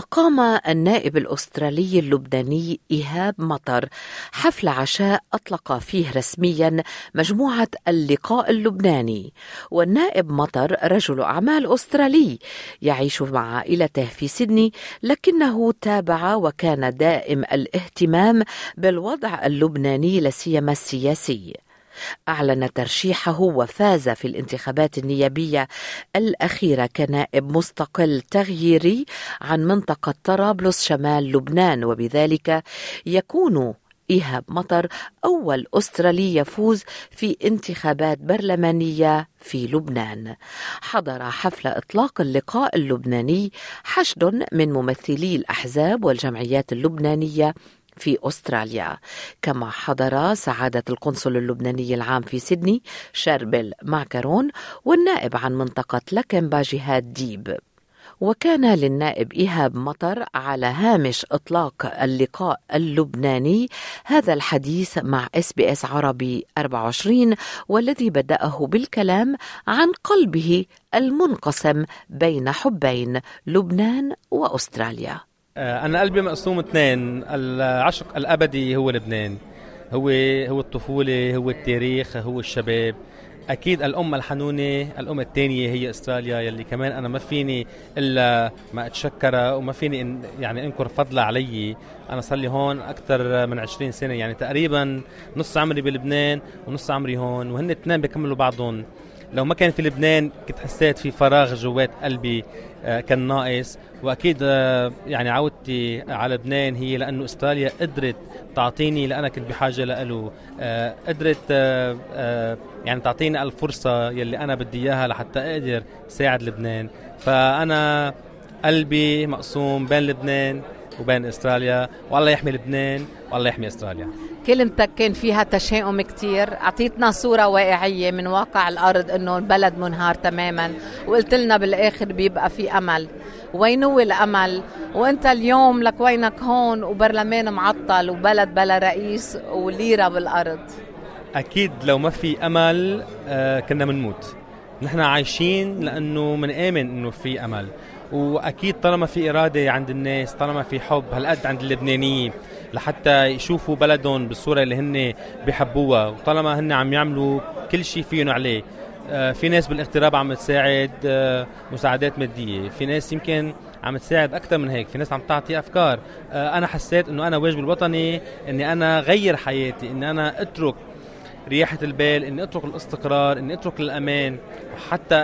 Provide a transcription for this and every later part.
أقام النائب الأسترالي اللبناني إيهاب مطر حفل عشاء أطلق فيه رسميا مجموعة اللقاء اللبناني. والنائب مطر رجل أعمال أسترالي يعيش مع عائلته في سيدني لكنه تابع وكان دائم الاهتمام بالوضع اللبناني لسيما السياسي. أعلن ترشيحه وفاز في الانتخابات النيابية الأخيرة كنائب مستقل تغييري عن منطقة طرابلس شمال لبنان وبذلك يكون إيهاب مطر أول أسترالي يفوز في انتخابات برلمانية في لبنان. حضر حفل إطلاق اللقاء اللبناني حشد من ممثلي الأحزاب والجمعيات اللبنانية في أستراليا. كما حضر سعادة القنصل اللبناني العام في سيدني شربل معكرون والنائب عن منطقة لكنبا جهاد ديب. وكان للنائب إيهاب مطر على هامش إطلاق اللقاء اللبناني هذا الحديث مع SBS عربي 24 والذي بدأه بالكلام عن قلبه المنقسم بين حبين لبنان وأستراليا. أنا قلبي مقسوم اثنين. العشق الأبدي هو لبنان. هو هو الطفولة هو التاريخ هو الشباب. أكيد الأم الحنونة الأم الثانية هي أستراليا يلي كمان أنا ما فيني إلا ما أتشكرها وما فيني إن يعني أنكر فضلها علي. أنا صار لي هون أكثر من 20 سنة يعني تقريبا نص عمري بلبنان ونص عمري هون وهن الاثنين بيكملوا بعضهم. لو ما كان في لبنان كنت حسيت في فراغ جوات قلبي آه، كان ناقص. وأكيد آه، يعني عودتي على لبنان هي لأنه إستراليا قدرت تعطيني اللي أنا كنت بحاجة له آه، قدرت يعني تعطيني الفرصة يلي أنا بدي إياها لحتى أقدر ساعد لبنان. فأنا قلبي مقسوم بين لبنان وبين إستراليا. والله يحمي لبنان والله يحمي إستراليا. كلمتك كان فيها تشاؤم كتير. أعطيتنا صورة واقعية من واقع الأرض أنه البلد منهار تماما وقلت لنا بالآخر بيبقى في أمل. وين هو الأمل؟ وأنت اليوم لك وينك هون؟ وبرلمان معطل وبلد بلا رئيس وليرة بالأرض. أكيد لو ما في أمل آه كنا بنموت. نحن عايشين لأنه منآمن أنه في أمل. وأكيد طالما في إرادة عند الناس طالما في حب هالقد عند اللبنانيين لحتى يشوفوا بلدهم بالصورة اللي هن بحبوها وطالما هن عم يعملوا كل شيء فيهم عليه. آه، في ناس بالاغتراب عم تساعد آه، مساعدات مادية في ناس يمكن عم تساعد أكثر من هيك في ناس عم تعطي أفكار. آه، أنا حسيت إنه أنا واجبي الوطني إني أنا غير حياتي إني أنا أترك رياحة البال إني أترك الاستقرار إني أترك الأمان وحتى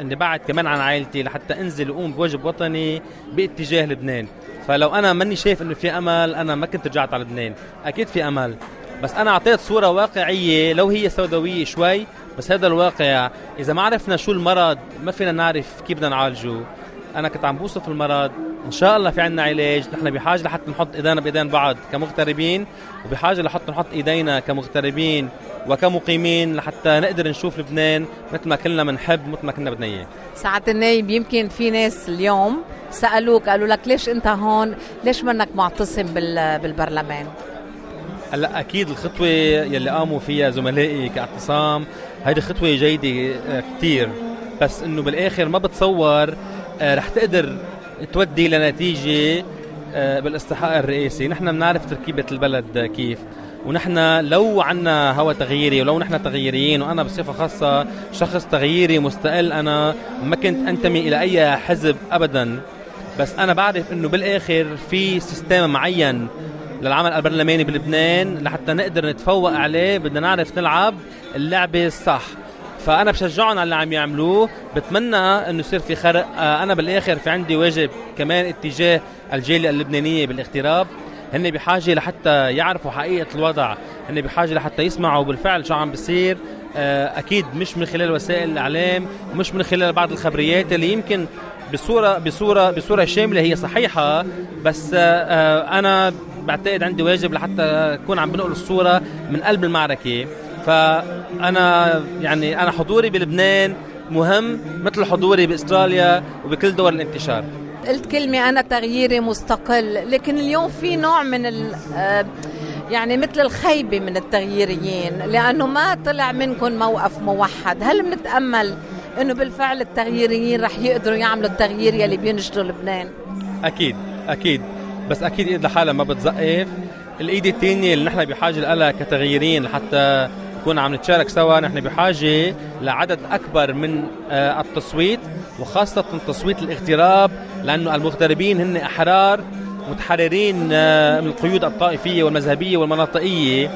إني بعد كمان عن عائلتي لحتى أنزل واقوم بواجب وطني باتجاه لبنان. فلو أنا ماني شايف إنه في أمل أنا ما كنت رجعت على لبنان. أكيد في أمل. بس أنا أعطيت صورة واقعية لو هي سوداوية شوي بس هذا الواقع. إذا ما عرفنا شو المرض ما فينا نعرف كيف بدنا نعالجه. أنا كنت عم بوصف المرض إن شاء الله في عنا علاج. نحن بحاجة لحتى نحط إيدينا بإيدين بعض كمغتربين وبحاجة لحتى نحط إيدينا كمغتربين وكمقيمين لحتى نقدر نشوف لبنان مثل ما كلنا بنحب مثل ما كنا بدنا إياه. ساعة النايب يمكن في ناس اليوم سألوك قالوا لك ليش أنت هون؟ ليش منك معتصم بالبرلمان؟ هلأ أكيد الخطوة يلي قاموا فيها زملائي كاعتصام هيدي خطوة جيدة آه، كثير بس إنه بالآخر ما بتصور آه، رح تقدر تودي لنتيجة آه، بالاستحقاق الرئاسي نحن بنعرف تركيبة البلد كيف. ونحن لو عنا هوا تغييري ولو نحن تغييريين وأنا بصفة خاصة شخص تغييري مستقل أنا ما كنت أنتمي إلى أي حزب ابدا. بس أنا بعرف إنه بالآخر في سيستم معين للعمل البرلماني بلبنان لحتى نقدر نتفوق عليه. بدنا نعرف نلعب اللعبة الصح. فأنا بشجعهم على اللي عم يعملوه. بتمنى إنه يصير في خرق. آه، أنا بالآخر في عندي واجب كمان اتجاه الجالية اللبنانية بالاغتراب. هن بحاجة لحتى يعرفوا حقيقة الوضع. هن بحاجة لحتى يسمعوا بالفعل شو عم بيصير آه، أكيد مش من خلال وسائل الإعلام ومش من خلال بعض الخبريات اللي يمكن بصوره بصوره بصورة شاملة هي صحيحة. بس آه، أنا بعتقد عندي واجب لحتى أكون عم بنقل الصورة من قلب المعركة. فأنا يعني أنا حضوري بلبنان مهم مثل حضوري بأستراليا وبكل دول الانتشار. قلت كلمة أنا تغييري مستقل لكن اليوم في نوع من ال آه، يعني مثل الخيبة من التغييريين لأنه ما طلع منكم موقف موحد. هل بنتأمل أنه بالفعل التغييريين رح يقدروا يعملوا التغيير يلي بينشروا لبنان؟ أكيد أكيد. بس أكيد إيد لحالها ما بتزقف. الإيد الثانية اللي نحن بحاجة لها كتغييرين لحتى نكون عم نتشارك سوا. نحن بحاجة لعدد أكبر من آه، التصويت وخاصة تصويت الاغتراب لأنه المغتربين هن أحرار متحررين آه، من القيود الطائفية والمذهبية والمناطقية.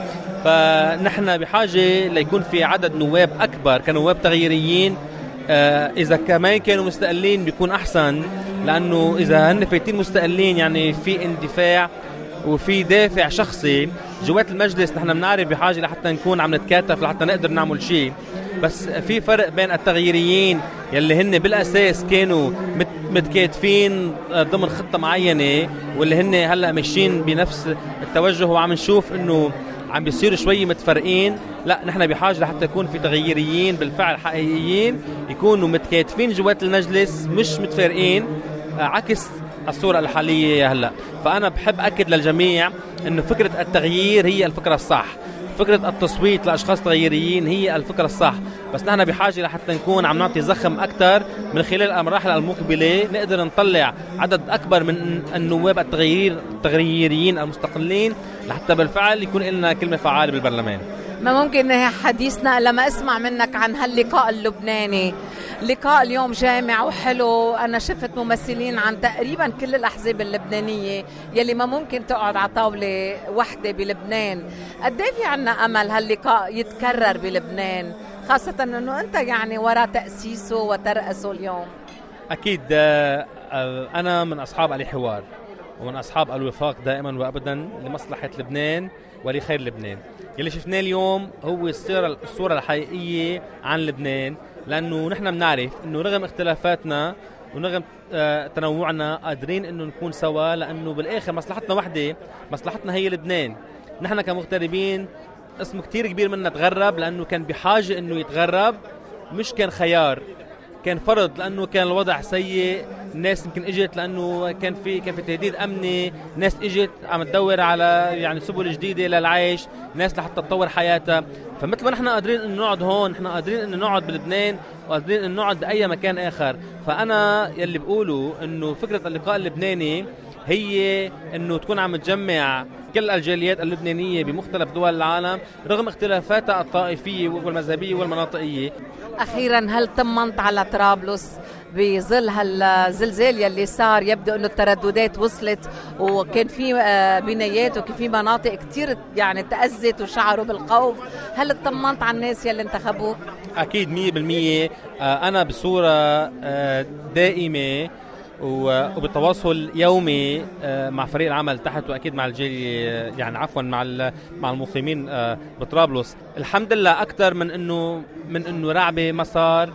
فنحن بحاجة ليكون في عدد نواب أكبر كنواب تغييريين. آه، إذا كمان كانوا مستقلين بيكون أحسن لأنه إذا هن فايتين مستقلين يعني في اندفاع وفي دافع شخصي جوات المجلس نحن بنعرف بحاجة لحتى نكون عم نتكاتف لحتى نقدر نعمل شيء بس في فرق بين التغييريين يلي هن بالأساس كانوا متكاتفين ضمن خطة معينة واللي هن هلأ ماشيين بنفس التوجه وعم نشوف إنه عم بيصيروا شوي متفرقين. لأ نحن بحاجة لحتى يكون في تغييريين بالفعل حقيقيين يكونوا متكاتفين جوات المجلس مش متفارقين عكس الصورة الحالية هلأ. فأنا بحب أكد للجميع أنه فكرة التغيير هي الفكرة الصح. فكرة التصويت لأشخاص تغييريين هي الفكرة الصح. بس نحن بحاجة لحتى نكون عم نعطي زخم أكثر من خلال المراحل المقبلة نقدر نطلع عدد أكبر من النواب التغيير التغييريين المستقلين لحتى بالفعل يكون لنا كلمة فعالة بالبرلمان. ما ممكن حديثنا لما أسمع منك عن هاللقاء اللبناني. لقاء اليوم جامع وحلو. أنا شفت ممثلين عن تقريبا كل الأحزاب اللبنانية يلي ما ممكن تقعد على طاولة وحدة بلبنان. قد إيه في عنا أمل هاللقاء يتكرر بلبنان؟ خاصة إنه أنت يعني وراء تأسيسه وترأسه اليوم. أكيد آه، آه، أنا من أصحاب الحوار ومن أصحاب ألوفاق دائما وابدا لمصلحة لبنان. ولخير لبنان. يلي شفناه اليوم هو الصورة الصورة الحقيقية عن لبنان لأنه نحن بنعرف إنه رغم اختلافاتنا ورغم آه، تنوعنا قادرين إنه نكون سوا لأنه بالآخر مصلحتنا وحدة مصلحتنا هي لبنان. نحن كمغتربين اسم كتير كبير منا تغرب لأنه كان بحاجة إنه يتغرب مش كان خيار. كان فرض لأنه كان الوضع سيء الناس يمكن إجت لأنه كان في كان في تهديد أمني ناس إجت عم تدور على يعني سبل جديدة للعيش ناس لحتى تطور حياتها. فمثل ما نحن قادرين إنه نقعد هون نحن قادرين إنه نقعد بلبنان وقادرين إنه نقعد بأي مكان آخر. فأنا يلي بقوله إنه فكرة اللقاء اللبناني هي إنه تكون عم تجمع كل الجاليات اللبنانية بمختلف دول العالم رغم اختلافاتها الطائفية والمذهبية والمناطقية. أخيرا هل طمنت على طرابلس بظل هالزلزال يلي صار؟ يبدو إنه الترددات وصلت وكان في آه، بنايات وكان في مناطق كثير يعني تأذت وشعروا بالخوف. هل اطمنت على الناس يلي انتخبوك أكيد 100% آه، أنا بصورة آه، دائمة وبالتواصل يومي مع فريق العمل تحت وأكيد مع الجاليه يعني عفوا مع مع المقيمين بطرابلس. الحمد لله أكثر من انه من إنه رعبة ما صار.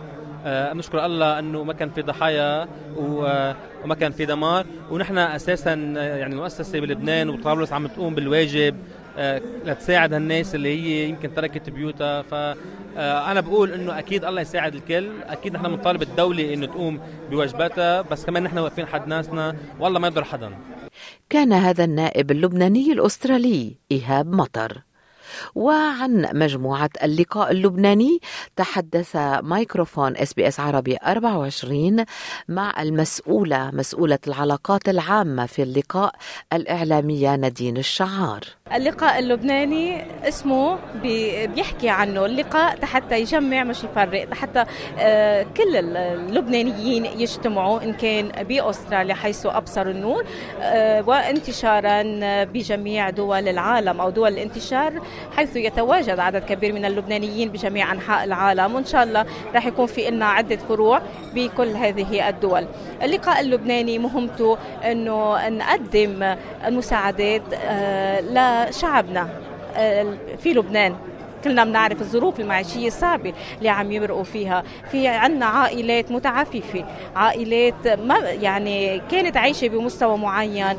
آه نشكر الله إنه ما كان في ضحايا وما كان في دمار. ونحن أساسا يعني المؤسسة بلبنان وطرابلس عم تقوم بالواجب. آه لتساعد هالناس اللي هي يمكن تركت بيوتها. فانا آه بقول إنه أكيد الله يساعد الكل. أكيد نحن بنطالب الدولة إنه تقوم بواجباتها بس كمان نحن واقفين حد ناسنا. والله ما يضر حدا. كان هذا النائب اللبناني الأسترالي إيهاب مطر. وعن مجموعة اللقاء اللبناني تحدث ميكروفون SBS عربي 24 مع المسؤولة مسؤولة العلاقات العامة في اللقاء الإعلامية نادين الشعار. اللقاء اللبناني اسمه بيحكي عنه. اللقاء حتى يجمع مش يفرق حتى آه، كل اللبنانيين يجتمعوا إن كان بأستراليا حيث أبصروا النور آه، وانتشارا بجميع دول العالم أو دول الانتشار حيث يتواجد عدد كبير من اللبنانيين بجميع أنحاء العالم. وإن شاء الله راح يكون في لنا عدة فروع بكل هذه الدول. اللقاء اللبناني مهمته أنه نقدم المساعدات آه، لشعبنا آه، في لبنان. كلنا بنعرف الظروف المعيشية الصعبة اللي عم يمرقوا فيها. في عنا عائلات متعففة عائلات ما يعني كانت عايشة بمستوى معين.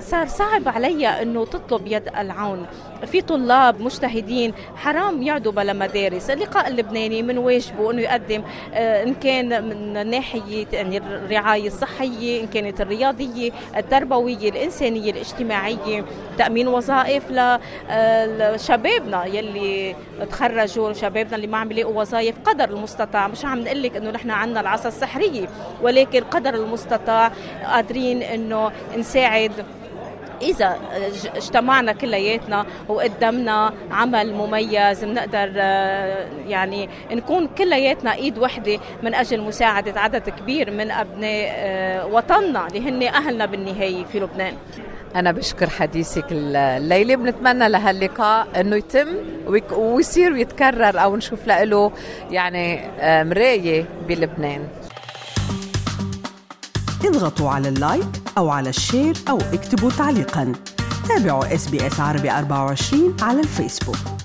صار صعب علي إنه تطلب يد العون. في طلاب مجتهدين حرام يعدوا بلا مدارس. اللقاء اللبناني من واجبه إنه يقدم آه، إن كان من ناحية يعني الرعاية الصحية إن كانت الرياضية التربوية الإنسانية الاجتماعية تأمين وظائف لشبابنا آه، يلي تخرجوا شبابنا اللي ما عم يلاقوا وظائف قدر المستطاع. مش عم نقول لك إنه نحن عندنا العصا السحرية ولكن قدر المستطاع قادرين إنه نساعد إذا اجتمعنا كلياتنا وقدمنا عمل مميز بنقدر آه، يعني نكون كلياتنا إيد وحدة من أجل مساعدة عدد كبير من أبناء آه، وطننا اللي هن أهلنا بالنهاية في لبنان. أنا بشكر حديثك الليلة بنتمنى لهاللقاء إنه يتم ويصير ويتكرر أو نشوف له يعني آه، مراية بلبنان. اضغطوا على ال like أو على ال share أو اكتبوا تعليقا. تابعوا SBS عربي 24 على الفيسبوك.